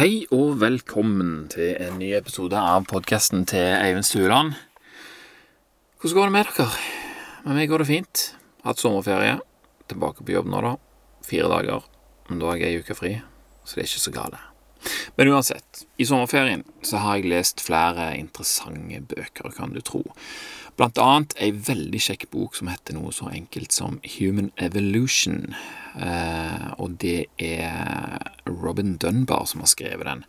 Hei og velkommen til en ny episode av podkasten til Eivind Stueland. Hvordan går det med dere? Med meg går det fint. Hatt sommerferie. Tilbake på jobb nå, da. Fire dager. Men da har jeg ei uke fri, så det er ikke så gale. Men uansett, i sommerferien så har jeg lest flere interessante bøker, kan du tro. Blant annet ei veldig kjekk bok som heter noe så enkelt som Human Evolution. Eh, og det er Robin Dunbar som har skrevet den.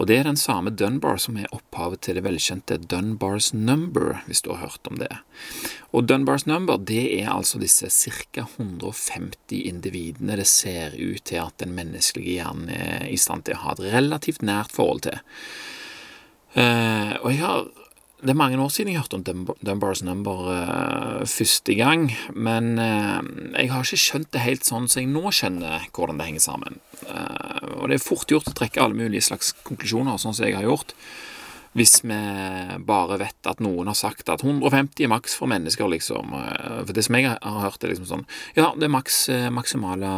Og det er den samme Dunbar som er opphavet til det velkjente Dunbars number, hvis du har hørt om det. Og Dunbars number det er altså disse ca. 150 individene det ser ut til at den menneskelige hjernen er i stand til å ha et relativt nært forhold til. Uh, og jeg har det er mange år siden jeg hørte om Dunbars number uh, første gang, men uh, jeg har ikke skjønt det helt sånn som så jeg nå skjønner hvordan det henger sammen. Uh, og det er fort gjort å trekke alle mulige slags konklusjoner, sånn som jeg har gjort, hvis vi bare vet at noen har sagt at 150 er maks for mennesker, liksom. For det som jeg har hørt, er liksom sånn Ja, det er maks, maksimale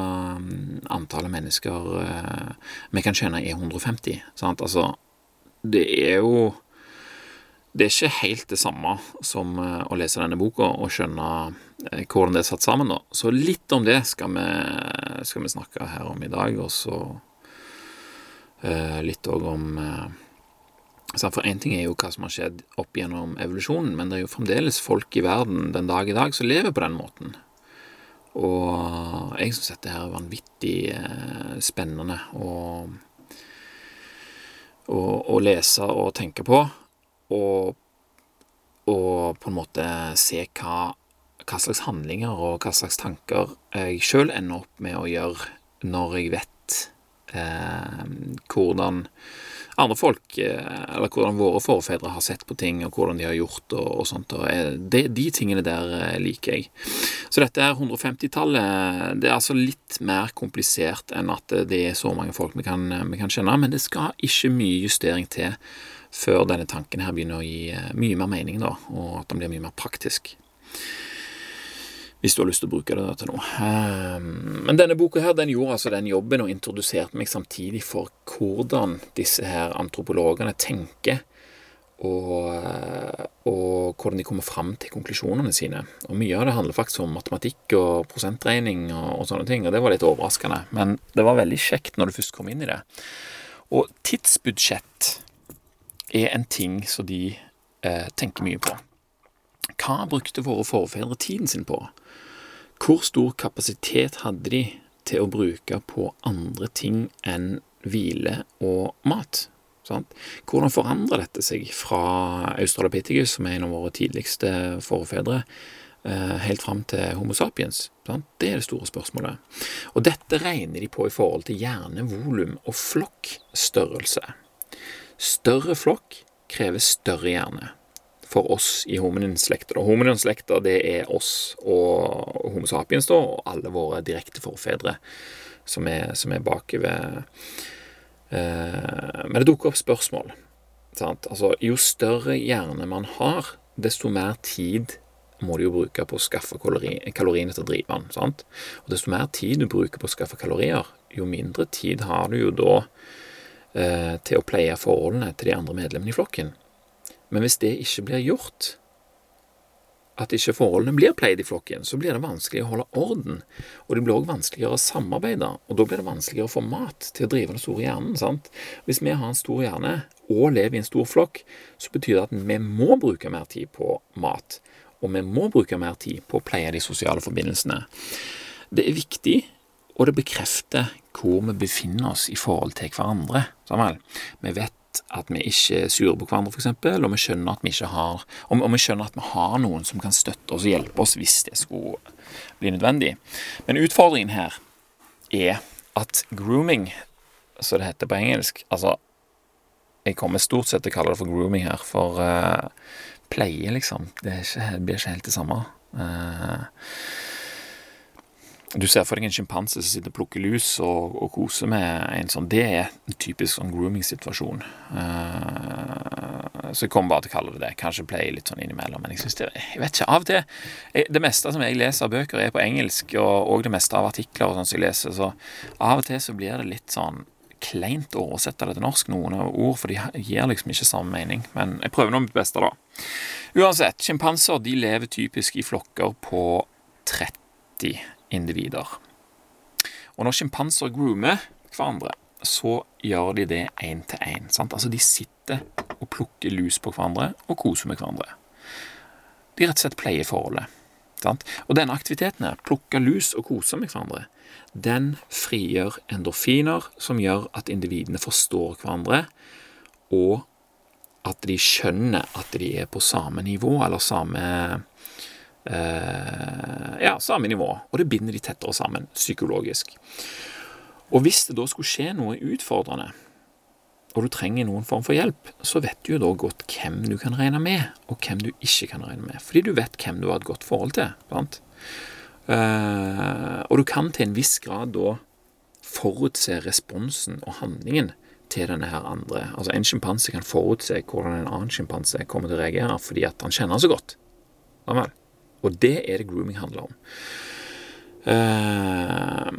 mm, antallet mennesker vi kan skjønne er 150. Sant? Altså, det er jo det er ikke helt det samme som eh, å lese denne boka og skjønne eh, hvordan det er satt sammen. da. Så litt om det skal vi, skal vi snakke her om i dag, og så uh, litt òg om uh, For én ting er jo hva som har skjedd opp gjennom evolusjonen, men det er jo fremdeles folk i verden den dag i dag som lever på den måten. Og jeg syns dette her er vanvittig uh, spennende å, å, å lese og tenke på og, og på en måte se hva, hva, slags handlinger og hva slags tanker jeg sjøl ender opp med å gjøre når jeg vet eh, hvordan andre folk, eh, eller hvordan våre forfedre har sett på ting, og hvordan de har gjort og, og sånt. Og de, de, tingene der eh, liker jeg. Så dette er 150-tallet. Det er altså litt mer komplisert enn at det er så mange folk vi kan, vi kan kjenne, men det skal ikke mye justering til før denne tanken her begynner å gi eh, mye mer mening, da, og at den blir mye mer praktisk. Hvis du har lyst til å bruke det til noe. Ehm, men denne boka her, den gjorde altså den jobben og introduserte meg samtidig for hvordan disse her antropologene tenker, og, eh, og hvordan de kommer fram til konklusjonene sine. Og Mye av det handler faktisk om matematikk og prosentregning og, og sånne ting, og det var litt overraskende. Men det var veldig kjekt når du først kom inn i det. Og tidsbudsjett er en ting som de eh, tenker mye på. Hva brukte våre forfedre tiden sin på? Hvor stor kapasitet hadde de til å bruke på andre ting enn hvile og mat? Sant? Hvordan forandrer dette seg fra Australopithecus, som er en av våre tidligste forfedre, eh, helt fram til Homo sapiens? Sant? Det er det store spørsmålet. Og dette regner de på i forhold til hjernevolum og flokkstørrelse. Større flokk krever større hjerne for oss i hominin-slekta. Hominin-slekta det er oss og Homo sapiens da, og alle våre direkte forfedre som er, som er bakover. Eh, men det dukker opp spørsmål. Altså, jo større hjerne man har, desto mer tid må du jo bruke på å skaffe kaloriene til å. Sant? Og desto mer tid du bruker på å skaffe kalorier, jo mindre tid har du jo da til å pleie forholdene til de andre medlemmene i flokken. Men hvis det ikke blir gjort, at ikke forholdene blir pleid i flokken, så blir det vanskelig å holde orden. Og det blir òg vanskeligere å samarbeide, og da blir det vanskeligere å få mat til å drive den store hjernen. sant? Hvis vi har en stor hjerne og lever i en stor flokk, så betyr det at vi må bruke mer tid på mat. Og vi må bruke mer tid på å pleie de sosiale forbindelsene. Det er viktig og det bekrefter hvor vi befinner oss i forhold til hverandre. Samuel. Vi vet at vi ikke er sure på hverandre, f.eks., og vi skjønner at vi ikke har og vi skjønner at vi har noen som kan støtte oss og hjelpe oss hvis det skulle bli nødvendig. Men utfordringen her er at grooming, som det heter på engelsk Altså, jeg kommer stort sett til å kalle det for grooming her, for uh, pleie, liksom. Det, ikke, det, blir ikke helt det samme. Uh, du ser for deg en sjimpanse som sitter og plukker lus og, og, koser med en sånn Det er en typisk sånn grooming-situasjon. Uh, så jeg kommer bare til å kalle det det. Kanskje play litt sånn innimellom. Men jeg synes det Jeg vet ikke. Av og til Det meste som jeg leser av bøker, er på engelsk, og, og det meste av artikler og sånn som jeg leser, så av og til så blir det litt sånn kleint å oversette det til norsk, noen av ord, for de gir liksom ikke samme mening. Men jeg prøver nå mitt beste, da. Uansett, sjimpanser lever typisk i flokker på 30 individer. Og når sjimpanser groomer hverandre, så gjør de det én til én. Altså, de sitter og plukker lus på hverandre og koser med hverandre. De rett og slett pleier forholdet. Sant? Og denne aktiviteten, plukke lus og kose med hverandre, den frigjør endorfiner som gjør at individene forstår hverandre, og at de skjønner at de er på samme nivå, eller samme eh, Ja, samme nivå. Og det binder de tettere sammen psykologisk. Og hvis det da skulle skje noe utfordrende, og du trenger noen form for hjelp, så vet du jo da godt hvem du kan regne med, og hvem du ikke kan regne med. Fordi du vet hvem du har et godt forhold til. Sant? Uh, og du kan til en viss grad da forutse responsen og handlingen til denne her andre. Altså En sjimpanse kan forutse hvordan en annen sjimpanse kommer til å reagere fordi at han kjenner så godt. Og det er det grooming handler om. Uh,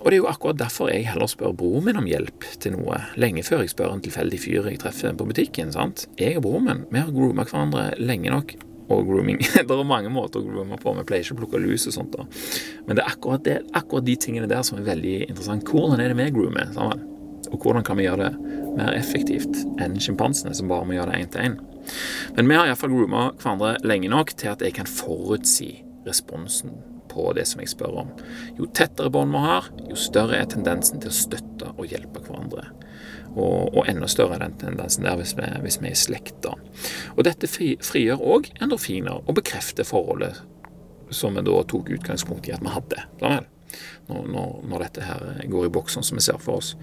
og det er jo akkurat derfor jeg heller spør broren min om hjelp til noe, lenge før jeg spør en tilfeldig fyr jeg treffer på butikken. sant? Jeg og broren min vi har grooma hverandre lenge nok. Og grooming Det er mange måter å groome på. Vi pleier ikke å plukke lus og sånt. da. Men det er akkurat, det, akkurat de tingene der som er veldig interessant. Hvordan er det vi groomer sammen? Og hvordan kan vi gjøre det mer effektivt enn sjimpansene, som bare må gjøre det én til én? Men vi har iallfall grooma hverandre lenge nok til at jeg kan forutsi responsen på det som jeg spør om. Jo tettere bånd vi har, jo større er tendensen til å støtte og hjelpe hverandre. Og, og enda større er den tendensen der hvis vi, hvis vi er i slekt. Og dette fri, frigjør òg endorfiner og bekrefter forholdet som vi da tok utgangspunkt i at vi hadde. Når, når, når, dette her går i boks, sånn som vi ser for oss.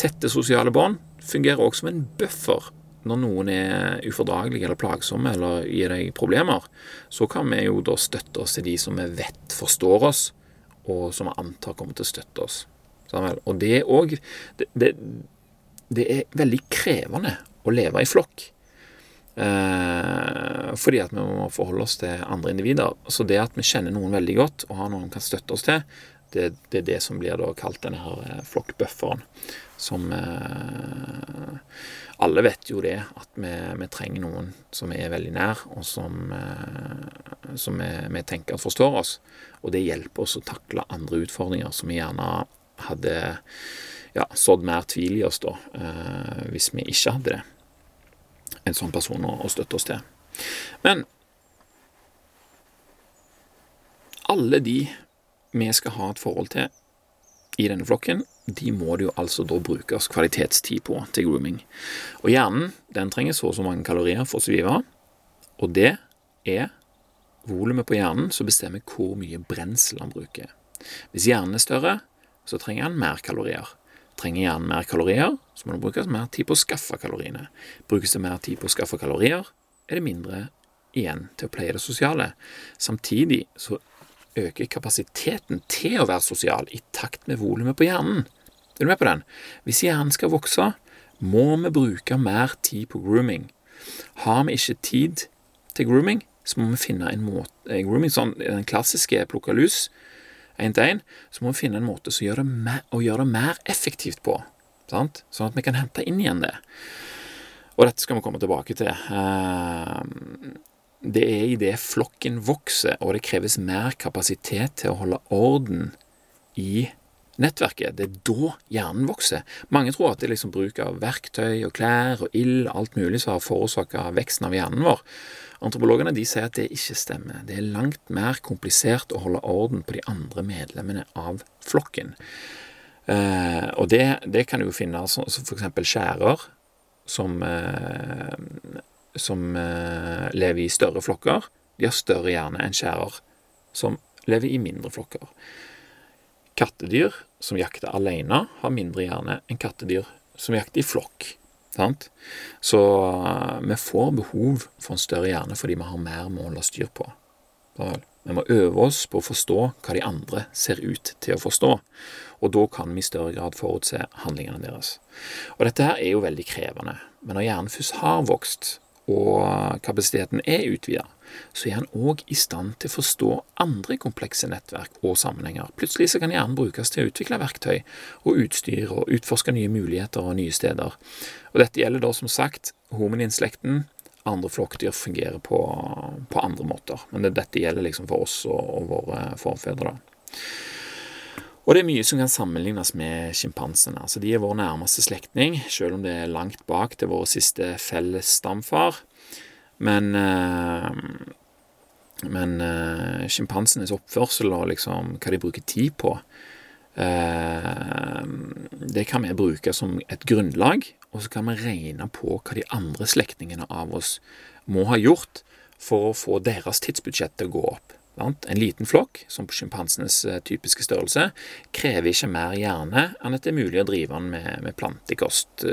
Tette sosiale bånd fungerer også som en buffer når noen er ufordragelige eller plagsomme eller gir deg problemer, så kan vi jo da støtte oss til de som vi vet forstår oss, og som vi antar kommer til å støtte oss. Og det er òg det, det, det, er veldig krevende å leve i flokk. Eh, fordi at vi må forholde oss til andre individer. Så det at vi kjenner noen veldig godt, og har noen vi kan støtte oss til, det, det, er det som blir da kalt denne her eh, flokkbufferen. Som eh, Alle vet jo det, at vi, vi, trenger noen som er veldig nær, og som, eh, som vi, vi, tenker forstår oss. Og det hjelper oss å takle andre utfordringer som vi gjerne hadde ja, sådd mer tvil i oss da, eh, hvis vi ikke hadde det. En sånn person å, å støtte oss til. Men alle de vi skal ha et forhold til i denne flokken, de må det jo altså da brukes kvalitetstid på til grooming. Og hjernen den trenger så og så mange kalorier for å svive og det er volumet på hjernen som bestemmer hvor mye brensel han bruker. Hvis hjernen er større, så trenger han mer kalorier. Trenger hjernen mer kalorier, så må det brukes mer tid på å skaffe kaloriene. Brukes det mer tid på å skaffe kalorier, er det mindre igjen til å pleie det sosiale. Samtidig så øker kapasiteten til å være sosial i takt med volumet på hjernen. Er du med på den? Hvis hjernen skal vokse, må vi bruke mer tid på grooming. Har vi ikke tid til grooming, så må vi finne en måte en grooming, sånn Den klassiske plukke lus én til én, så må vi finne en måte som gjør det mer, å gjøre det mer effektivt på. Sant? Sånn at vi kan hente inn igjen det. Og dette skal vi komme tilbake til. Det er idet flokken vokser, og det kreves mer kapasitet til å holde orden i nettverket. Det er da hjernen vokser. Mange tror at det er liksom bruk av verktøy og klær og ild og alt mulig som har forårsaka veksten av hjernen vår. Antropologene de sier at det ikke stemmer. Det er langt mer komplisert å holde orden på de andre medlemmene av flokken. Eh, og det, det, kan du jo finne som for eksempel skjærer, som eh, som eh, lever i større flokker, de har større hjerne enn skjærer, som lever i mindre flokker. Kattedyr som jakter alene, har mindre hjerne enn kattedyr som jakter i flokk. Sant? Så eh, vi får behov for en større hjerne fordi vi har mer mål å styre på. Vi må øve oss på å forstå hva de andre ser ut til å forstå, og da kan vi i større grad forutse handlingene deres. Og dette her er jo veldig krevende, men når hjernen først har vokst, og kapasiteten er utvida, så er han òg i stand til å forstå andre komplekse nettverk og sammenhenger. Plutselig så kan hjernen brukes til å utvikle verktøy og utstyr og utforske nye muligheter og nye steder. Og dette gjelder da som sagt hominin-slekten. Andre flokkdyr fungerer på, på, andre måter, men det, dette gjelder liksom for oss og, og våre forfedre. da. Og det er mye som kan sammenlignes med sjimpansene. Altså, de er vår nærmeste slektning, selv om det er langt bak til vår siste felles stamfar. Men øh, Men øh, sjimpansenes oppførsel og liksom hva de bruker tid på, øh, det kan vi bruke som et grunnlag, og så kan vi regne på hva de andre slektningene av oss må ha gjort for å få deres tidsbudsjett til å gå opp. En liten flokk, som på sjimpansenes typiske størrelse, krever ikke mer hjerne enn at det er mulig å drive den med, med plantekost,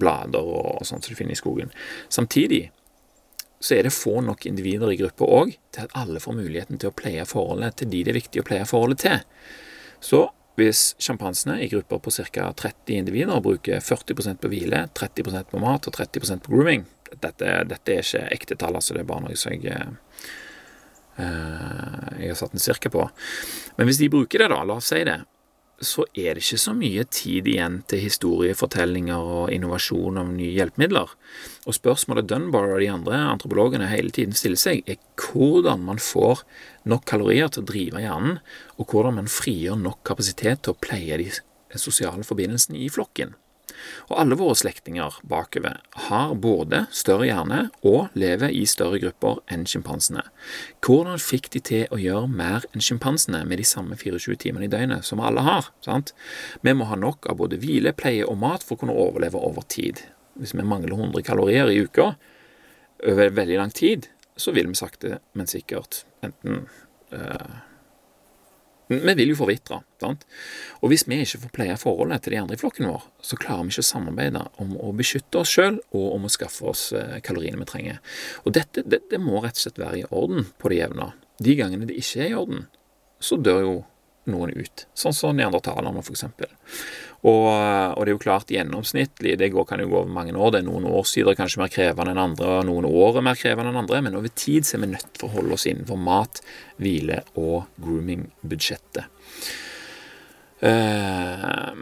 blader og sånt som du finner i skogen. Samtidig så er det få nok individer i gruppa òg til at alle får muligheten til å pleie forholdet til de det er viktig å pleie forholdet til. Så hvis sjimpansene i grupper på ca. 30 individer bruker 40% på hvile, 30% på mat og 30% på grooming Dette, dette er ikke ekte tall, altså det er bare noe som jeg uh, jeg har satt en cirka på. Men hvis de bruker det, da, la oss si det, så er det ikke så mye tid igjen til historiefortellinger og innovasjon av nye hjelpemidler. Og spørsmålet Dunbar og de andre antropologene hele tiden stiller seg, er hvordan man får nok kalorier til å drive hjernen, og hvordan man frigjør nok kapasitet til å pleie de sosiale forbindelsene i flokken. Og alle våre slektninger bakover har både større hjerne og lever i større grupper enn sjimpansene. Hvordan fikk de til å gjøre mer enn sjimpansene med de samme 24 timene i døgnet som alle har? sant? Vi må ha nok av både hvile, pleie og mat for å kunne overleve over tid. Hvis vi mangler 100 kalorier i uka over veldig lang tid, så vil vi sakte, men sikkert enten øh, vi vil jo forvitre. Og hvis vi ikke får pleie forholdet til de andre i flokken vår, så klarer vi ikke å samarbeide om å beskytte oss sjøl og om å skaffe oss eh, kaloriene vi trenger. Og dette det, det må rett og slett være i orden på det jevne. De gangene det ikke er i orden, så dør jo noen ut, sånn som neandertalerne f.eks. Og, og, det er jo klart gjennomsnittlig, det går, kan jo gå over mange år, det er noen årsider kanskje mer krevende enn andre, og noen år er mer krevende enn andre, men over tid så er vi nødt til å holde oss innenfor mat, hvile og grooming-budsjettet. Uh,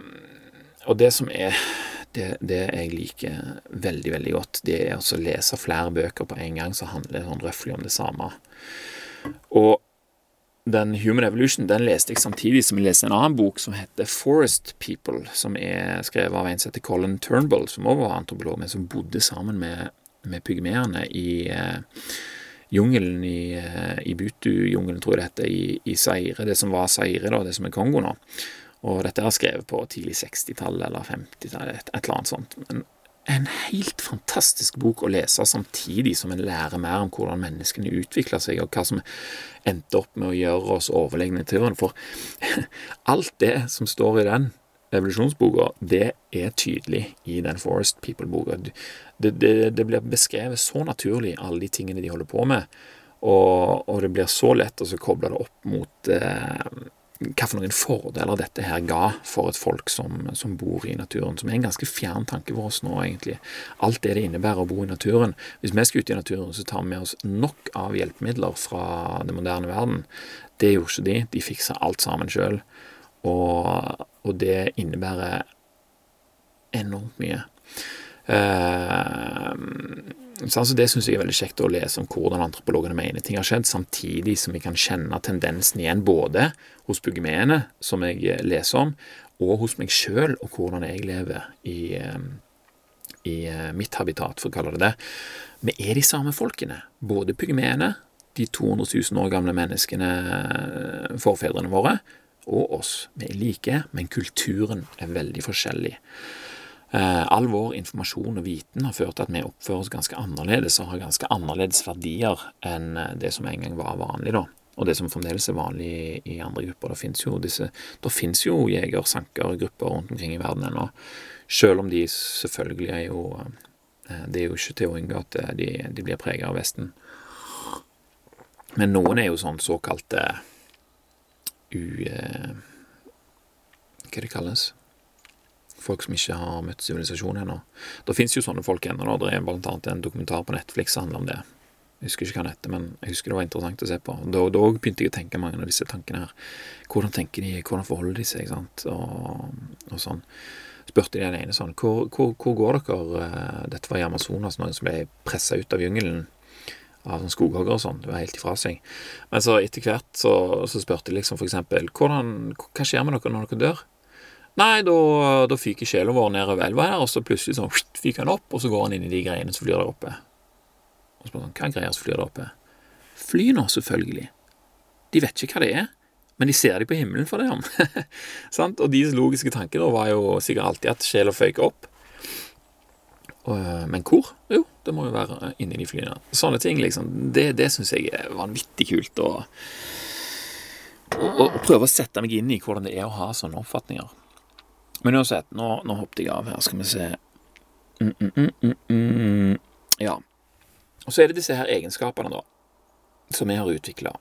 og det som er det, det, jeg liker veldig, veldig godt, det er å lese flere bøker på en gang som handler sånn røftlig om det samme. Og den Human Evolution den leste jeg samtidig som jeg leste en annen bok som heter Forest People, som er skrevet av en som heter Colin Turnbull, som også var antropolog, men som bodde sammen med, med pygmeene i eh, jungelen i, eh, i Butu-jungelen, tror jeg det heter, i, i Zaire, det som var Saire da, det som er Kongo nå. Og dette er skrevet på tidlig 60-tallet eller 50-tallet, et, et eller annet sånt. Men en helt fantastisk bok å lese, samtidig som en lærer mer om hvordan menneskene utvikler seg, og hva som endte opp med å gjøre oss overlegne i naturen. For alt det som står i den evolusjonsboka, det er tydelig i den Forest People-boka. Det, det, det, blir beskrevet så naturlig, alle de tingene de holder på med, og, og det blir så lett å koble det opp mot eh, hva for noen fordeler dette her ga for et folk som, som, bor i naturen, som er en ganske fjern tanke for oss nå, egentlig. Alt det det innebærer å bo i naturen. Hvis vi skal ut i naturen, så tar vi med oss nok av hjelpemidler fra den moderne verden. Det gjorde ikke de. De fiksa alt sammen sjøl. Og, og, det innebærer enormt mye. Uh, så altså Det syns jeg er veldig kjekt å lese om hvordan antropologene mener ting har skjedd, samtidig som vi kan kjenne tendensen igjen både hos pygmeene, som jeg eh, leser om, og hos meg sjøl, og hvordan jeg lever i, eh, i eh, mitt habitat, for å kalle det det. Vi er de samme folkene, både pygmeene, de 200 000 år gamle menneskene, forfedrene våre, og oss. Vi er like, men kulturen er veldig forskjellig. Eh, all vår informasjon og viten har ført til at vi oppfører oss ganske annerledes og har ganske annerledes verdier enn eh, det som en gang var vanlig, da. Og det som fremdeles er vanlig i andre grupper. Det fins jo, disse, jo jeger-sanker-grupper rundt omkring i verden ennå. Selv om de selvfølgelig er jo eh, Det er jo ikke til å unngå at de, de blir preget av Vesten. Men noen er jo sånn såkalte u... Hva det kalles? Folk som ikke har møtt sivilisasjon ennå. Det fins jo sånne folk ennå. Det er blant en dokumentar på Netflix som handler om det. Jeg husker ikke hva den heter, men jeg husker det var interessant å se på. Da, da begynte jeg å tenke mange av disse tankene her. Hvordan tenker de, hvordan forholder de seg, ikke sant, og, og sånn. Spurte de den ene sånn Hvor, hvor, hvor går dere? Eh, dette var i Amazonas, noen som ble pressa ut av jungelen av sånn skoghoggere og sånn. Det var helt ifra seg. Men så etter hvert så, så spurte de liksom for eksempel Hva skjer med dere når dere dør? Nei, da, da fyker sjela vår nedover elva her, og så plutselig sånn fyker han opp, og så går han inn i de greiene som flyr der oppe. Og så spør han hva greier som flyr der oppe? Fly nå, selvfølgelig. De vet ikke hva det er, men de ser det på himmelen for det om. og deres logiske tanke var jo sikkert alltid at sjela føyk opp. Men hvor? Jo, det må jo være inni de flyene. Sånne ting, liksom. Det, det syns jeg er vanvittig kult. å prøve å sette meg inn i hvordan det er å ha sånne oppfatninger. Men uansett, nå, nå hoppet jeg av her. Skal vi se mm, mm, mm, mm, mm. Ja. Og så er det disse her egenskapene, da, som vi har utvikla.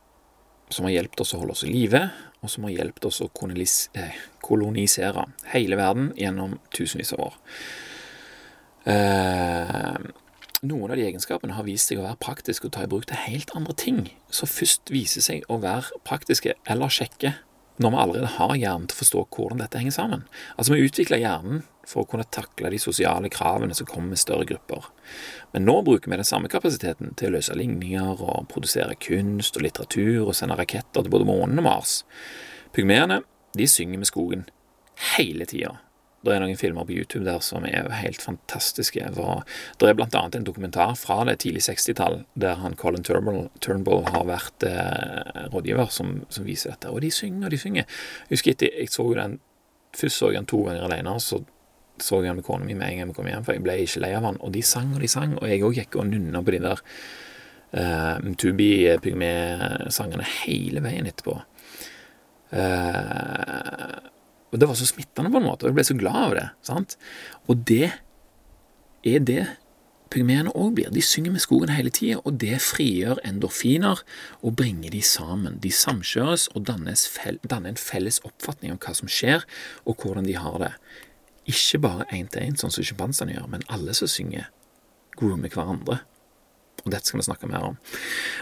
Som har hjulpet oss å holde oss i live, og som har hjulpet oss å eh, kolonisere hele verden gjennom tusenvis av år. Eh, noen av de egenskapene har vist seg å være praktiske og ta i bruk til helt andre ting, som først viser seg å være praktiske eller kjekke når vi allerede har hjernen til å forstå hvordan dette henger sammen. Altså, vi utvikler hjernen for å kunne takle de sosiale kravene som kommer med større grupper. Men nå bruker vi den samme kapasiteten til å løse ligninger og produsere kunst og litteratur og sende raketter til både månen og Mars. Pygmeene de synger med skogen hele tida. Det er noen filmer på YouTube der som er helt fantastiske. Det er blant annet en dokumentar fra det tidlig 60-tall der han Colin Turnbull, Turnbull har vært eh, rådgiver, som, som, viser dette. Og de synger og de synger. Jeg husker etter, jeg så den Først så jeg den to ganger alene, så så jeg den med kona mi med en gang vi kom hjem, for jeg ble ikke lei av han. Og de sang og de sang, og jeg òg gikk og nynna på de der uh, Mtubi-pygme-sangene hele veien etterpå. Uh, og det var så smittende på en måte, og jeg ble så glad av det. sant? Og det er det pygmeene òg blir. De synger med skogen hele tida, og det frigjør endorfiner og bringer de sammen. De samkjøres og danner en felles oppfatning av hva som skjer, og hvordan de har det. Ikke bare én til én, sånn som sjimpansene gjør, men alle som synger, groomer hverandre. Og dette skal vi snakke mer om.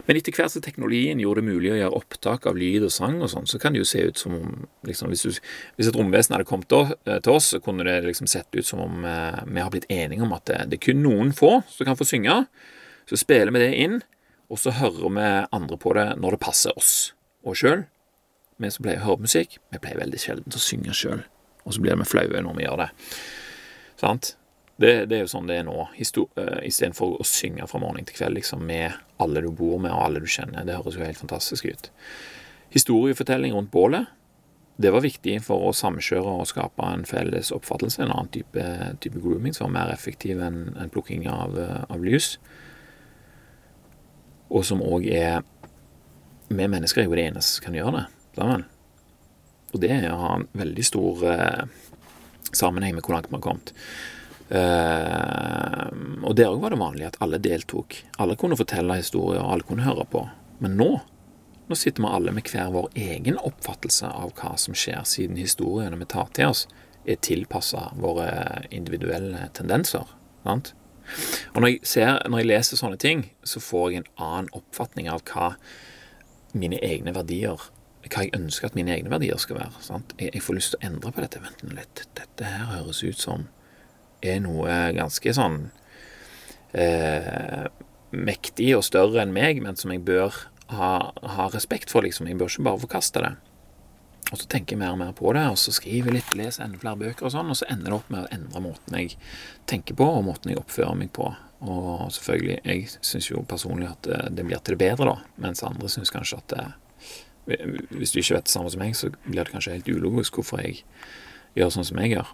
Men etter hvert som teknologien gjorde det mulig å gjøre opptak av lyd og sang og sånn, så kan det jo se ut som om liksom, hvis, du, hvis, et romvesen hadde kommet eh, til oss, så kunne det liksom sett ut som om eh, vi har blitt enige om at det, det er kun noen få som kan få synge. Så spiller vi det inn, og så hører vi andre på det når det passer oss. Og sjøl, vi som pleier å høre musikk, vi pleier veldig sjelden å synge sjøl. Og så blir vi flaue når vi gjør det. Sant? Det, det, er jo sånn det er nå, uh, istedenfor å synge fra morgen til kveld liksom, med alle du bor med og alle du kjenner. Det høres jo helt fantastisk ut. Historiefortelling rundt bålet, det var viktig for å samkjøre og skape en felles oppfattelse. En annen type, type grooming som var mer effektiv enn en plukking av, eh, av, lys. Og som òg er Vi mennesker er jo det eneste som kan gjøre det sammen. Og det har en veldig stor eh, sammenheng med hvor langt vi har kommet. Uh, og der òg var det vanlig at alle deltok. Alle kunne fortelle historier, og alle kunne høre på. Men nå nå sitter vi alle med hver vår egen oppfattelse av hva som skjer, siden historiene vi tar til oss, er tilpassa våre individuelle tendenser. Sant? Og når jeg, ser, når jeg leser sånne ting, så får jeg en annen oppfatning av hva mine egne verdier hva jeg ønsker at mine egne verdier skal være. Jeg, jeg, får lyst til å endre på dette. Vent litt, dette her høres ut som er noe ganske sånn eh, mektig og større enn meg, men som jeg bør ha, ha, respekt for, liksom. Jeg bør ikke bare forkaste det. Og så tenker jeg mer og mer på det, og så skriver jeg litt, leser enda flere bøker og sånn, og så ender det opp med å endre måten jeg tenker på, og måten jeg oppfører meg på. Og selvfølgelig, jeg syns jo personlig at det, det, blir til det bedre, da, mens andre syns kanskje at det, Hvis du ikke vet det samme som meg, så blir det kanskje helt ulogisk hvorfor jeg gjør sånn som jeg gjør.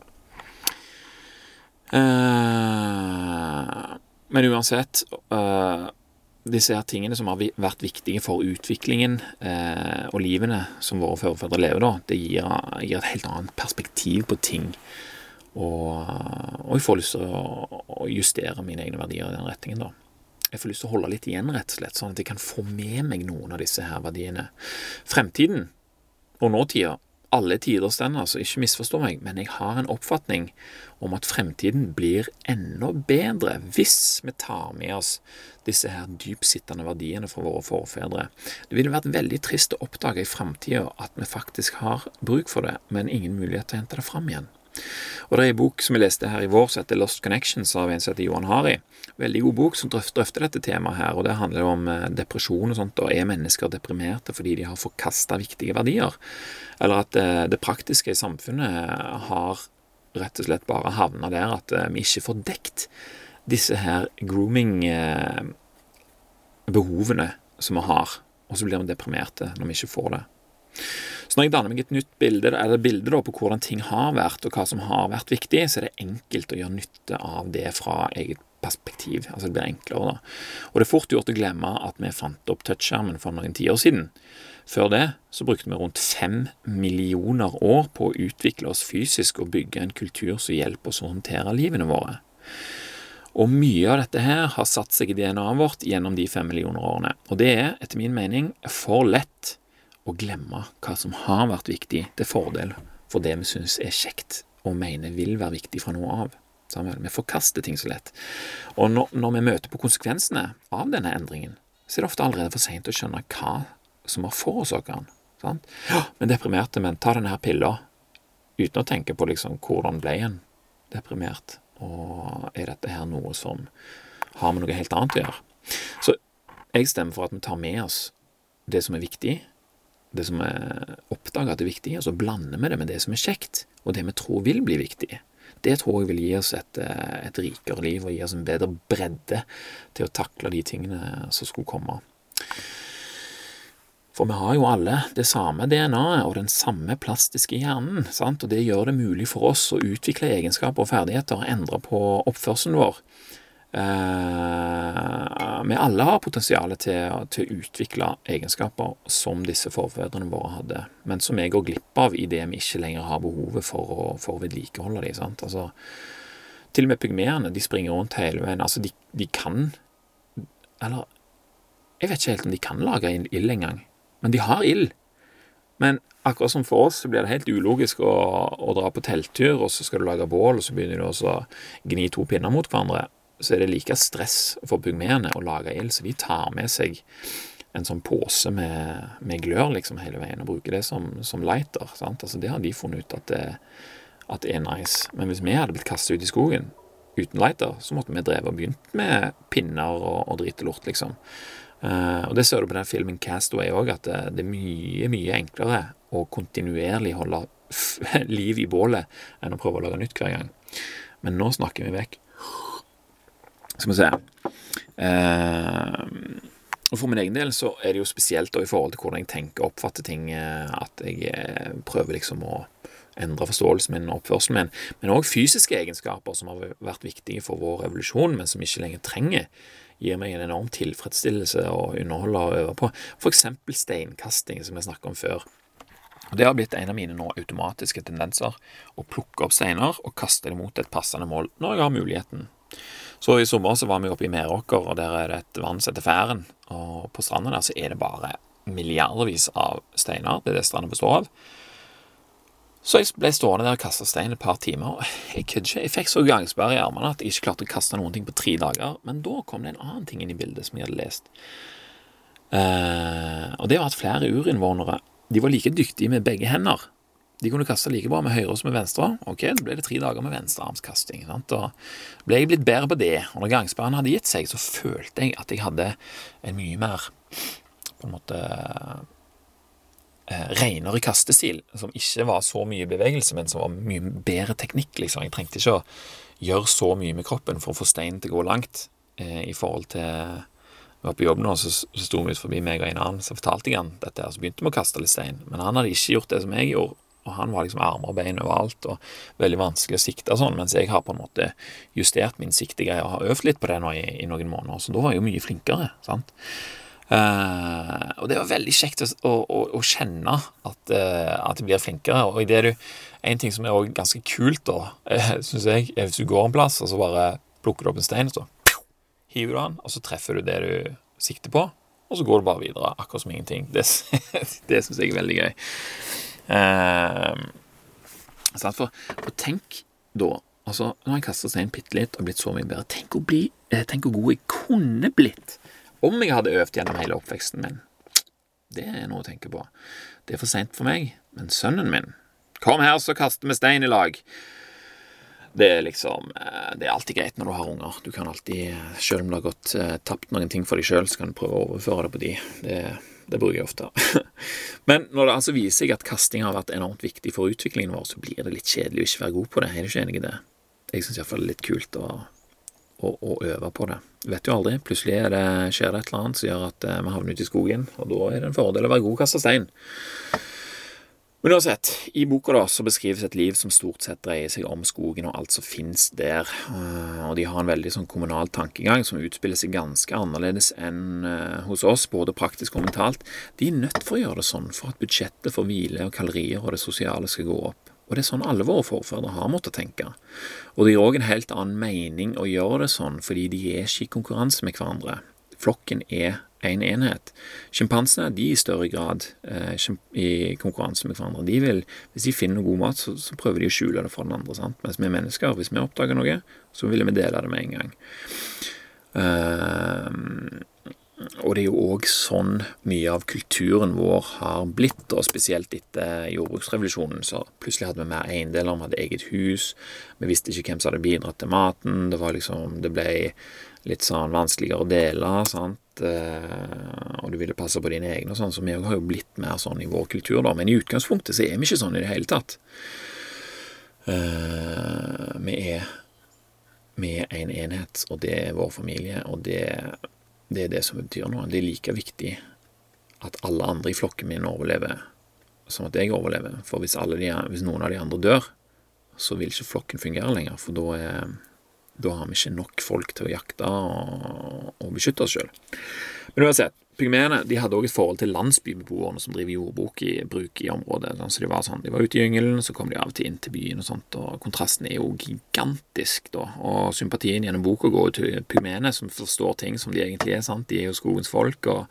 Eh, men uansett uh, Disse her tingene som har vært viktige for utviklingen uh, og livene som våre forfedre lever, da, det gir, gir, et helt annet perspektiv på ting. Og, og jeg får lyst til å, å, justere mine egne verdier i den retningen, da. Jeg får lyst til å holde litt igjen, rett og slett, sånn at jeg kan få med meg noen av disse her verdiene. Fremtiden og nåtida alle tiders den, altså, ikke misforstå meg, men jeg har en oppfatning om at fremtiden blir enda bedre hvis vi tar med oss disse her dypsittende verdiene fra våre forfedre. Det ville vært veldig trist å oppdage i framtida at vi faktisk har bruk for det, men ingen mulighet til å hente det fram igjen. Og Det er en bok som vi leste her i vår som heter Lost Connections av en som heter Johan Hari. Veldig god bok som drøfter, dette temaet her, og det handler om eh, depresjon og sånt. og Er mennesker deprimerte fordi de har forkasta viktige verdier? Eller at det, eh, praktiske i samfunnet har rett og slett bare havna der at eh, vi ikke får dekt disse her grooming-behovene som vi har, og så blir vi deprimerte når vi ikke får det. Så når jeg danner meg et nytt bilde, eller bilde på hvordan ting har vært, og hva som har vært viktig, så er det enkelt å gjøre nytte av det fra eget perspektiv. Altså det blir enklere, da. Og det er fort gjort å glemme at vi fant opp touchskjermen for noen tiår siden. Før det så brukte vi rundt fem millioner år på å utvikle oss fysisk og bygge en kultur som hjelper oss å håndtere livene våre. Og mye av dette her har satt seg i DNA-et vårt gjennom de fem millioner årene. Og det er, etter min mening, for lett å glemme hva som har vært viktig til fordel for det vi syns er kjekt og mener vil være viktig fra nå av. Vi forkaster ting så lett. Og når, når, vi møter på konsekvensene av denne endringen, så er det ofte allerede for seint å skjønne hva som har forårsaket den. Sant? Ja, men deprimerte menn, ta denne pilla uten å tenke på liksom hvordan ble en deprimert, og er dette her noe som har med noe helt annet å gjøre? Så jeg stemmer for at vi tar med oss det som er viktig, det som er oppdaga at er viktig, og så blander vi det med det som er kjekt, og det vi tror vil bli viktig. Det tror jeg vil gi oss et, eh, et rikere liv og gi oss en bedre bredde til å takle de tingene som skulle komme. For vi har jo alle det samme DNA-et og den samme plastiske hjernen, sant? og det gjør det mulig for oss å utvikle egenskaper og ferdigheter og endre på oppførselen vår vi alle har potensial til, til, å utvikle egenskaper som disse forfedrene våre hadde, men som vi går glipp av idet vi ikke lenger har behovet for å, for å vedlikeholde dem. Altså, til og med pygmeene de springer rundt hele veien. Altså, de, de, kan Eller jeg vet ikke helt om de kan lage ild engang, men de har ild. Men akkurat som for oss så blir det helt ulogisk å, å dra på telttur, og så skal du lage bål, og så begynner du å gni to pinner mot hverandre så er det like stress for pygmeene å lage ild, så de tar med seg en sånn pose med, med glør liksom hele veien og bruker det som, som lighter. Sant? Altså Det har de funnet ut at det, at det er nice. Men hvis vi hadde blitt kastet ut i skogen uten lighter, så måtte vi drevet og begynt med pinner og, og drit og lort, liksom. Uh, og det ser du på den filmen Castaway òg, at det, det, er mye, mye enklere å kontinuerlig holde liv i bålet enn å prøve å lage nytt hver gang. Men nå snakker vi vekk. Skal vi se eh, og For min egen del så er det jo spesielt i forhold til hvordan jeg tenker og oppfatter ting, eh, at jeg eh, prøver liksom å endre forståelsen min og oppførselen min, men òg fysiske egenskaper som har vært viktige for vår revolusjon, men som ikke lenger trenger, gir meg en enorm tilfredsstillelse å underholde og øve på. For eksempel steinkasting, som jeg snakket om før. Det har blitt en av mine nå automatiske tendenser å plukke opp steiner og kaste dem mot et passende mål når jeg har muligheten. Så i sommer så var vi oppe i Meråker, og der er det et vann som heter Færen. Og på stranda der så er det bare milliardervis av steiner. Det er det stranda består av. Så jeg ble stående der og kaste stein et par timer. Jeg kødder ikke. Jeg fikk så gangsperre i armene at jeg ikke klarte å kaste noen ting på tre dager. Men da kom det en annen ting inn i bildet som jeg hadde lest. Eh, og det var at flere urinnvånere de var like dyktige med begge hender de kunne kaste like bra med høyre som med venstre. Ok, Da ble det tre dager med venstrearmskasting. Sant? Og ble jeg blitt bedre på det. Og når gangsperren hadde gitt seg, så følte jeg at jeg hadde en mye mer på en måte eh, renere kastestil, som ikke var så mye bevegelse, men som var mye bedre teknikk. liksom. Jeg trengte ikke å gjøre så mye med kroppen for å få steinen til å gå langt eh, i forhold til vi var på jobb nå, så, så sto vi ut forbi meg og en annen, så fortalte jeg han dette, og så begynte vi å kaste litt stein. Men han hadde ikke gjort det som jeg gjorde, og han var liksom armer og bein overalt og veldig vanskelig å sikte sånn, mens jeg har på en måte justert min siktegreie og har øvd litt på det nå i, i, noen måneder, så da var jeg jo mye flinkere. sant? Uh, og det var veldig kjekt å, å, å kjenne at, uh, at jeg blir flinkere. Og det er jo en ting som er også ganske kult, da, uh, syns jeg, er hvis du går en plass, og så bare plukker du opp en stein, og så hiver du den, og så treffer du det du sikter på, og så går du bare videre, akkurat som ingenting. Det, det syns jeg er veldig gøy. Eh, for, for tenk da Altså, Nå har jeg kasta stein bitte litt og blitt så mye bedre. Tenk hvor, bli, eh, tenk hvor god jeg kunne blitt om jeg hadde øvd gjennom hele oppveksten min. Det er noe å tenke på. Det er for seint for meg, men sønnen min Kom her, så kaster vi stein i lag. Det er liksom eh, Det er alltid greit når du har unger. Du kan alltid, selv om du har gått eh, tapt noen ting for deg sjøl, så kan du prøve å overføre det på de. Det, det bruker jeg ofte. Men når det altså viser seg at kasting har vært enormt viktig for utviklingen vår, så blir det litt kjedelig å ikke være god på det. Er du ikke enig i det? Jeg syns iallfall det er litt kult å, å, å, øve på det. Vet jo aldri. Plutselig det, skjer det et eller annet som gjør at eh, vi havner ute i skogen, og da er det en fordel å være god å kaste stein. Men uansett, i boka da så beskrives et liv som stort sett dreier seg om skogen og alt som finnes der, eh, og de har en veldig sånn kommunal tankegang som utspiller seg ganske annerledes enn eh, hos oss, både praktisk og mentalt. De er nødt for å gjøre det sånn for at budsjettet for hvile og kalorier og det sosiale skal gå opp. Og det er sånn alle våre forfedre har måttet tenke. Og det gir òg en helt annen mening å gjøre det sånn, fordi de er ikke i konkurranse med hverandre. Flokken er en enhet. Sjimpansene de i større grad eh, i konkurranse med hverandre. De vil, Hvis de finner noe god mat, så, så, prøver de å skjule det for den andre. sant? Mens vi er mennesker, hvis vi oppdager noe, så vil vi dele det med en gang. Uh, og det er jo òg sånn mye av kulturen vår har blitt, og spesielt etter jordbruksrevolusjonen. Så plutselig hadde vi mer eiendeler, vi hadde eget hus, vi visste ikke hvem som hadde bidratt til maten. Det var liksom Det ble litt sånn vanskeligere å dele, sant. Eh, og du ville passe på dine egne og sånn, så vi har jo blitt mer sånn i vår kultur, da. Men i utgangspunktet så er vi ikke sånn i det hele tatt. Uh, vi er vi er en enhet, og det er vår familie, og det det er det som betyr noe. Det er like viktig at alle andre i flokken min overlever som at jeg overlever. For hvis, de, hvis noen av de andre dør, så vil ikke flokken fungere lenger. For da, er, da har vi ikke nok folk til å jakte og, og beskytte oss sjøl. Men uansett, Pygmeene de hadde òg et forhold til landsbybeboerne som driver jordbruk i bruk i området. Så de var sånn, de var ute i gyngelen, så kom de av og til inn til byen og sånt, og kontrasten er jo gigantisk, da. Og sympatien gjennom boka går til pygmeene, som forstår ting som de egentlig er, sant. De er jo skogens folk, og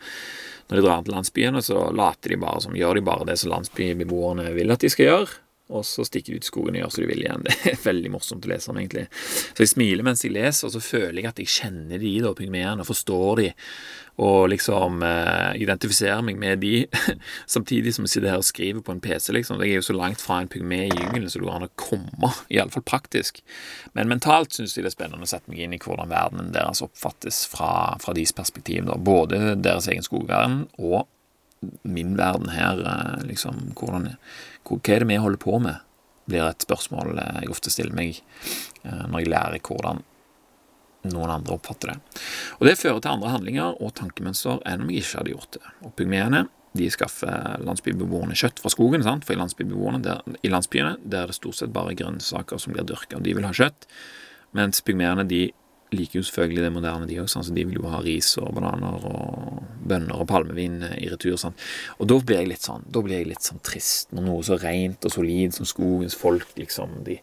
når de drar til landsbyene, så later de bare som gjør de bare det som landsbybeboerne vil at de skal gjøre og så stikker de ut i skogen og gjør som de vil igjen. Det er veldig morsomt å lese om, egentlig. Så jeg smiler mens jeg leser, og så føler jeg at jeg kjenner de, da, pygmeene, og forstår de, og liksom eh, identifiserer meg med de, samtidig som jeg sitter her og skriver på en PC, liksom. Jeg er jo så langt fra en pygme i jungelen så det går an å komme, iallfall praktisk. Men mentalt syns jeg det er spennende å sette meg inn i hvordan verdenen deres oppfattes fra, fra deres perspektiv, da. Både deres egen skogverden og min verden her, eh, liksom hvordan, Hva er det vi holder på med? blir et spørsmål jeg ofte stiller meg eh, når jeg lærer hvordan noen andre oppfatter det. Og Det fører til andre handlinger og tankemønster enn om jeg ikke hadde gjort det. Og Pygmeene de skaffer landsbybeboerne kjøtt fra skogen, sant? for i, der, i landsbyene der er det stort sett bare grønnsaker som blir dyrka, og de vil ha kjøtt. Mens pygmeene de liker jo selvfølgelig det moderne, de òg. Så de vil jo ha ris og bananer og bønner og palmevin i retur. Sånn. Og da blir jeg litt sånn Da blir jeg litt sånn trist når noe så rent og solid som skogens folk liksom de,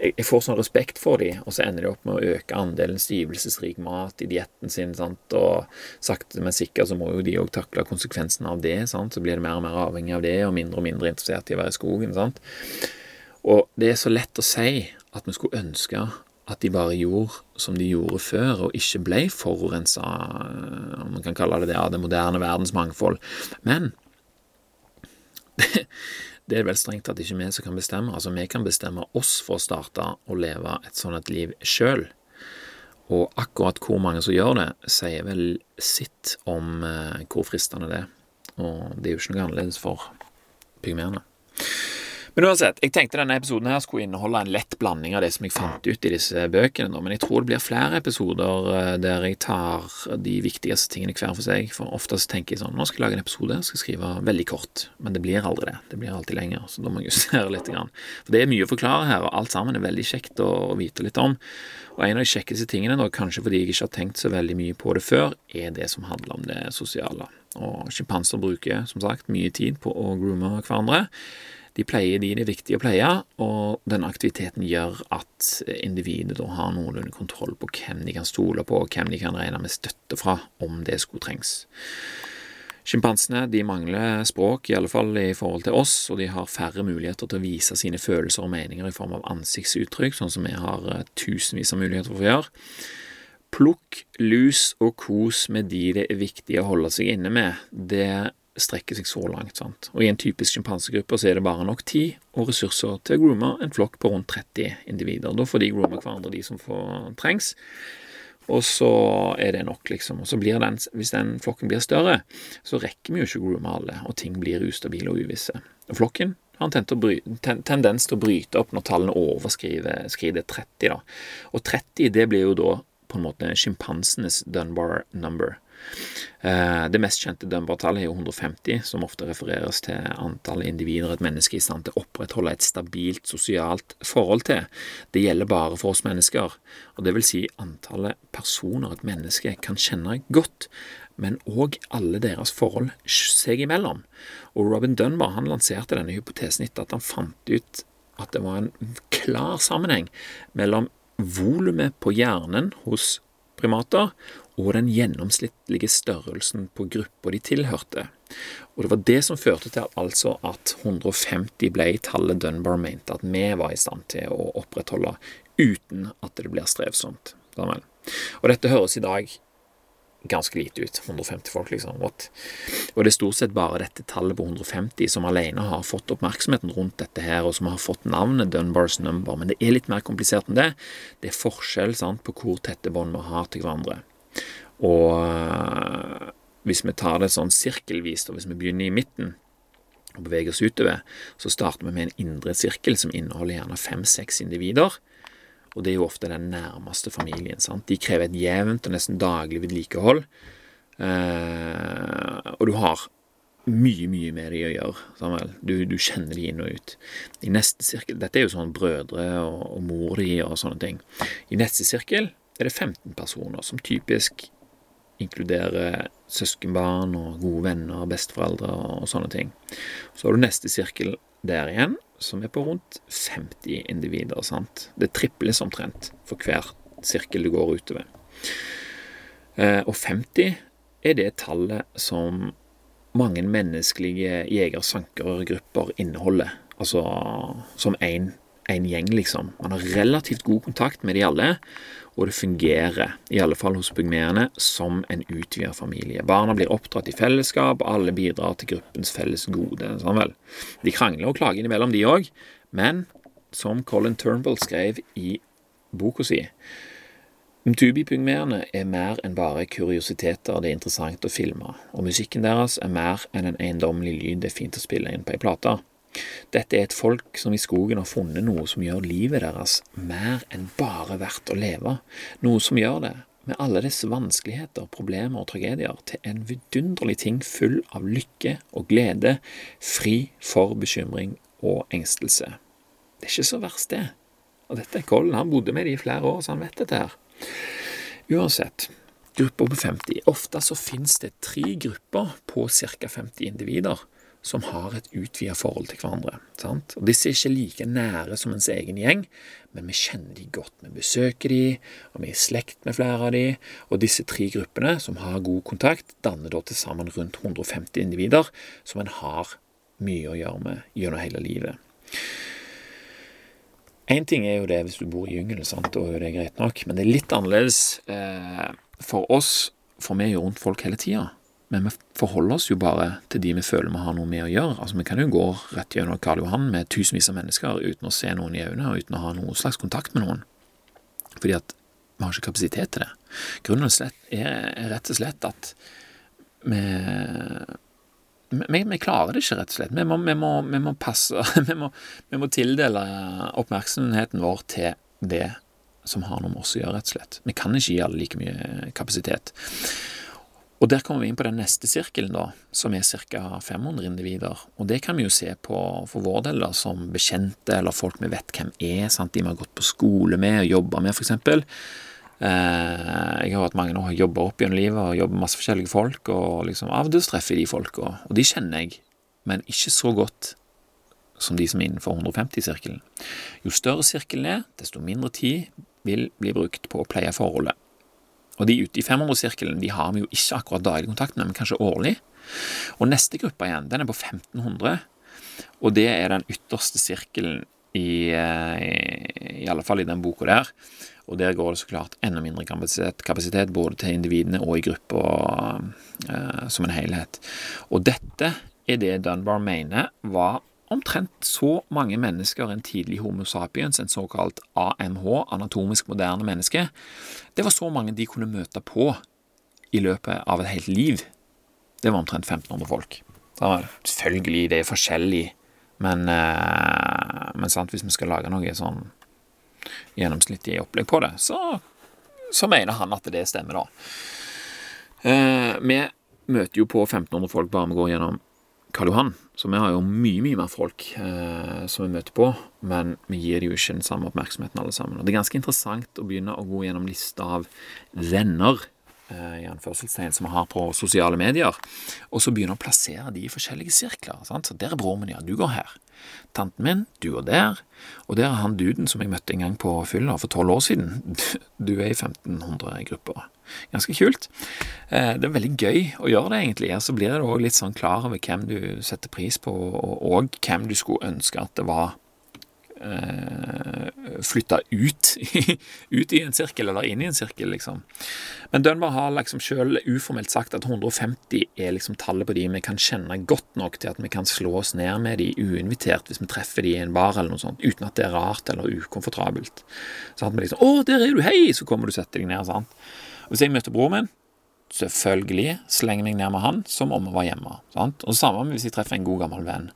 jeg, jeg, får sånn respekt for de, og så ender de opp med å øke andelen stivelsesrik mat i dietten sin. Sant? Og sakte, men sikkert så må jo de òg takle konsekvensene av det. Sant? Så blir de mer og mer avhengig av det, og mindre og mindre interessert i å være i skogen. Sant? Og det er så lett å si at vi skulle ønske at de bare gjorde som de gjorde før, og ikke ble forurensa, om man kan kalle det det, av det moderne verdens mangfold. Men det, er vel strengt tatt ikke vi som kan bestemme. Altså, vi kan bestemme oss for å starte å leve et sånt et liv sjøl. Og akkurat hvor mange som gjør det, sier vel sitt om eh, hvor fristende det er. Og det er jo ikke noe annerledes for pygmeene. Men uansett, jeg tenkte denne episoden her skulle inneholde en lett blanding av det som jeg fant ut i disse bøkene, men jeg tror det blir flere episoder eh, der jeg tar de viktigste tingene hver for seg. For oftest tenker jeg sånn Nå skal jeg lage en episode, skal skrive veldig kort. Men det blir aldri det. Det blir alltid lenger, så da må jeg justere litt. For det er mye å forklare her, og alt sammen er veldig kjekt å vite litt om. Og en av de kjekkeste tingene, da, kanskje fordi jeg ikke har tenkt så veldig mye på det før, er det som handler om det sosiale. Og sjimpanser bruker som sagt mye tid på å groome hverandre. De pleier de det er viktig å pleie, og denne aktiviteten gjør at individet da har noenlunde kontroll på hvem de kan stole på, og hvem de kan regne med støtte fra om det skulle trengs. Sjimpansene mangler språk, i alle fall i forhold til oss, og de har færre muligheter til å vise sine følelser og meninger i form av ansiktsuttrykk, sånn som vi har eh, tusenvis av muligheter for å gjøre. Plukk, lus og kos med de det er viktig å holde seg inne med. Det strekker seg så langt. sant? Og I en typisk sjimpansegruppe er det bare nok tid og ressurser til å groome en flokk på rundt 30 individer. Da får de groome hverandre, de som får trengs. Og så er det nok, liksom. Og så blir den, Hvis den flokken blir større, så rekker vi jo ikke å groome alle, og ting blir ustabile og uvisse. Og flokken har en tendens til å bryte opp når tallene overskrider 30. da. Og 30 det blir jo da på en måte sjimpansenes Dunbar number. Eh, det mest kjente Dunbar-tallet er jo 150, som ofte refereres til antall individer et menneske er i stand til å opprettholde et stabilt sosialt forhold til. Det gjelder bare for oss mennesker, og det vil si antallet personer et menneske kan kjenne godt, men òg alle deres forhold seg imellom. Og Robin Dunbar han lanserte denne hypotesen etter at han fant ut at det var en klar sammenheng mellom volumet på hjernen hos primater og den gjennomsnittlige størrelsen på gruppa de tilhørte. Og Det var det som førte til at, altså at 150 ble tallet Dunbar mente at vi var i stand til å opprettholde uten at det blir strevsomt. Og dette høres i dag ganske lite ut. 150 folk, liksom. What? Og det er stort sett bare dette tallet på 150 som alene har fått oppmerksomheten rundt dette her, og som har fått navnet Dunbars number. Men det er litt mer komplisert enn det. Det er forskjell sant, på hvor tette bånd vi har til hverandre. Og øh, hvis vi tar det sånn sirkelvis, og hvis vi begynner i midten og beveger oss utover, så starter vi med en indre sirkel som inneholder gjerne fem-seks individer og det er jo ofte den nærmeste familien. sant? De krever et jevnt og nesten daglig vedlikehold, eh, og du har mye, mye med de å gjøre. Samuel. Du, du kjenner de inn og ut. I neste sirkel, Dette er jo sånn brødre og, og mor di og sånne ting. I neste sirkel er det 15 personer, som typisk inkluderer søskenbarn og gode venner, besteforeldre og sånne ting. Så har du neste sirkel der igjen, som er på rundt 50 individer. sant? Det triples omtrent for hver sirkel du går utover. Eh, og 50 er det tallet som mange menneskelige jeger-sankergrupper inneholder. Altså som én gjeng, liksom. Man har relativt god kontakt med de alle, og det fungerer, i alle fall hos pygmeene, som en utvidet familie. Barna blir oppdratt i fellesskap, alle bidrar til gruppens felles gode. Sånn vel. De krangler og klager innimellom, de òg, men som Colin Turnbull skrev i boka si Mtubi-pygmeene er mer enn bare kuriositeter det er interessant å filme, og musikken deres er mer enn en eiendommelig lyd det er fint å spille inn på ei plate. Dette er et folk som i skogen har funnet noe som gjør livet deres mer enn bare verdt å leve, noe som gjør det, med alle disse vanskeligheter, problemer og tragedier, til en vidunderlig ting full av lykke og glede, fri for bekymring og engstelse. Det er ikke så verst, det. Og dette er Colin, han bodde med det i flere år, så han vet dette her. Uansett, grupper på 50. Ofte så finnes det tre grupper på ca. 50 individer som har et utvidet forhold til hverandre. Sant? Og Disse er ikke like nære som ens egen gjeng, men vi kjenner de godt. Vi besøker de, og vi er i slekt med flere av de, og disse tre gruppene som har god kontakt, danner da til sammen rundt 150 individer som en har mye å gjøre med gjennom hele livet. Én ting er jo det hvis du bor i jungelen, sant, og det er greit nok, men det er litt annerledes eh, for oss, for vi er jo rundt folk hele tida. Men vi forholder oss jo bare til de vi føler vi har noe med å gjøre. Altså Vi kan jo gå rett gjennom Karl Johan med tusenvis av mennesker uten å se noen i øynene og uten å ha noen slags kontakt med noen. Fordi at vi har ikke kapasitet til det. Grunnen er rett og slett at vi vi, vi, klarer det ikke, rett og slett. Vi må, vi må, vi må passe vi må, vi må, tildele oppmerksomheten vår til det som har noe med oss å gjøre, rett og slett. Vi kan ikke gi alle like mye kapasitet. Og Der kommer vi inn på den neste sirkelen, da, som er ca. 500 individer. Og Det kan vi jo se på for vår del da, som bekjente eller folk vi vet hvem er, sant? de vi har gått på skole med og jobba med, f.eks. Eh, jeg har hatt mange år jobba opp gjennom livet og jobber med masse forskjellige folk, og liksom av og til treffer de folka, og de kjenner jeg, men ikke så godt som de som er innenfor 150-sirkelen. Jo større sirkelen er, desto mindre tid vil bli brukt på å pleie forholdet. Og de ute i 500-sirkelen de har vi jo ikke akkurat daglig kontakt med, men kanskje årlig. Og neste gruppe igjen, den er på 1500, og det er den ytterste sirkelen i, i, i alle fall i den boka der. Og der går det så klart enda mindre kapasitet, kapasitet både til individene og i gruppa eh, som en helhet. Og dette er det Dunbar mener var omtrent så mange mennesker en tidlig Homo sapiens, en såkalt AMH, anatomisk moderne menneske, det var så mange de kunne møte på i løpet av et helt liv. Det var omtrent 1500 folk. Var, Selvfølgelig, det er forskjellig, men, eh, men sant, hvis vi skal lage noe sånn gjennomsnittlig opplegg på det, så, så mener han at det stemmer, da. Eh, vi møter jo på 1500 folk bare vi går gjennom Karl Johan, så vi har jo mye, mye mer folk eh, som vi møter på, men vi gir dem jo ikke den samme oppmerksomheten alle sammen. Og det er ganske interessant å begynne å gå gjennom lista av venner i anførselstegn som vi har på sosiale medier, og så begynne å plassere de i forskjellige sirkler. Sant? Så der er broren min, ja, du går her. Tanten min, du går der. Og der er han duden som jeg møtte en gang på fylla for tolv år siden. Du er i 1500-gruppa. Ganske kult. Eh, det er veldig gøy å gjøre det, egentlig. Så blir det òg litt sånn klar over hvem du setter pris på, og hvem du skulle ønske at det var eh, flytta ut, ut i en sirkel, eller inn i en sirkel, liksom. Men Dunbar har liksom sjøl uformelt sagt at 150 er liksom tallet på de vi kan kjenne godt nok til at vi kan slå oss ned med de uinvitert hvis vi treffer de i en bar eller noe sånt, uten at det er rart eller ukomfortabelt. Sånn at vi liksom 'Å, der er du! Hei!' Så kommer du og setter deg ned. sant? Hvis jeg møter broren min, selvfølgelig slenger meg ned med han som om jeg var hjemme. Sant? Og Samme hvis jeg treffer en god, gammel venn.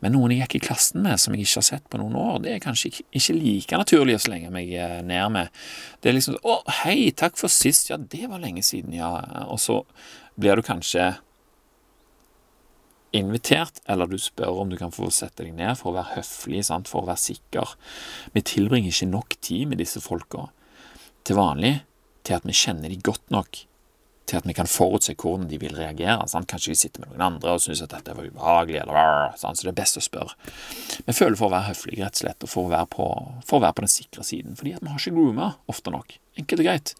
Men noen jeg gikk i klassen med som jeg ikke har sett på noen år, det er kanskje ikke like naturlig å slenge meg eh, ned med. Det er liksom 'Å, hei, takk for sist. Ja, det var lenge siden, ja.' Og så blir du kanskje invitert, eller du spør om du kan få sette deg ned for å være høflig, sant? for å være sikker. Vi tilbringer ikke nok tid med disse folka til vanlig til at vi kjenner de godt nok til at vi kan forutse hvordan de vil reagere. Sant? Kanskje de sitter med noen andre og syns at dette var ubehagelig, eller sant? så det er best å spørre. Vi føler for å være høflige, rett og slett, og for å være på, å være på den sikre siden. Fordi at vi har ikke grooma ofte nok. Enkelt og greit.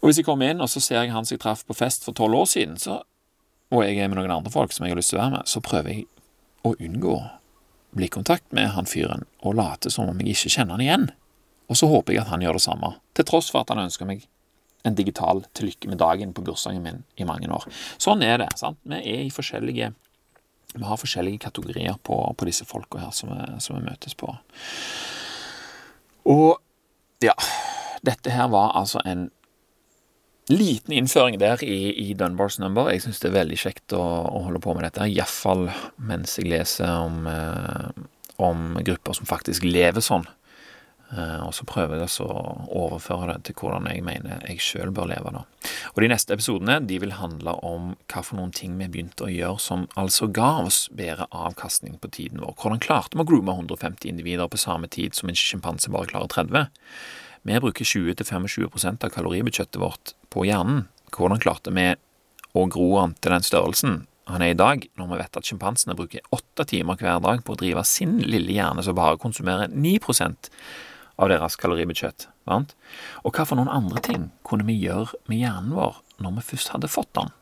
Og hvis jeg kommer inn, og så ser jeg han som jeg traff på fest for tolv år siden, så, og jeg er med noen andre folk som jeg har lyst til å være med, så prøver jeg å unngå blikkontakt med han fyren og late som om jeg ikke kjenner han igjen. Og så håper jeg at han gjør det samme, til tross for at han ønsker meg en digital til lykke med dagen på bursdagen min i mange år. Sånn er det. sant? Vi er i forskjellige vi har forskjellige kategorier på, på disse folka her som vi, som vi, møtes på. Og ja Dette her var altså en liten innføring der i, i Dunbars number. Jeg syns det er veldig kjekt å, å holde på med dette, iallfall mens jeg leser om, eh, om grupper som faktisk lever sånn. Eh, og så prøver jeg å overføre det til hvordan jeg mener jeg sjøl bør leve. da. Og De neste episodene de vil handle om hva for noen ting vi begynte å gjøre som altså ga oss bedre avkastning på tiden vår. Hvordan klarte vi å groome 150 individer på samme tid som en sjimpanse bare klarer 30? Vi bruker 20-25% av kaloribudsjettet vårt på hjernen. Hvordan klarte vi å gro han til den størrelsen han er i dag, når vi vet at sjimpansene bruker åtte timer hver dag på å drive sin lille hjerne som bare konsumerer 9 av deres kaloribudsjett. Sant? Og hva for noen andre ting kunne vi gjøre med hjernen vår når vi først hadde fått den?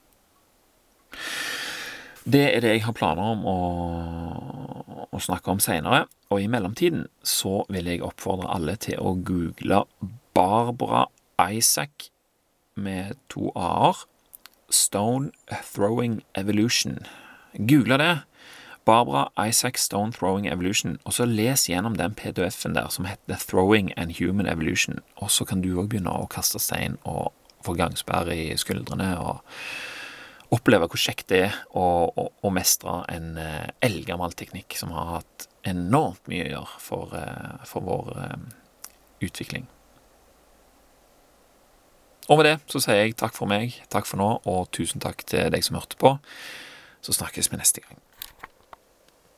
Det er det jeg har planer om å, å snakke om seinere, og i mellomtiden så vil jeg oppfordre alle til å google Barbara Isaac med to a-er. Stone Throwing Evolution. Google det, Barbara Isaac Stone Throwing Evolution, og så les gjennom den PDF-en der som heter Throwing and Human Evolution, og så kan du òg begynne å kaste stein og få gangsperre i skuldrene og oppleve hvor kjekt det er å mestre en uh, eldgammel teknikk som har hatt enormt mye å gjøre for, uh, for vår uh, utvikling. Og med det så sier jeg takk for meg, takk for nå, og tusen takk til deg som hørte på. Så snakkes vi neste gang.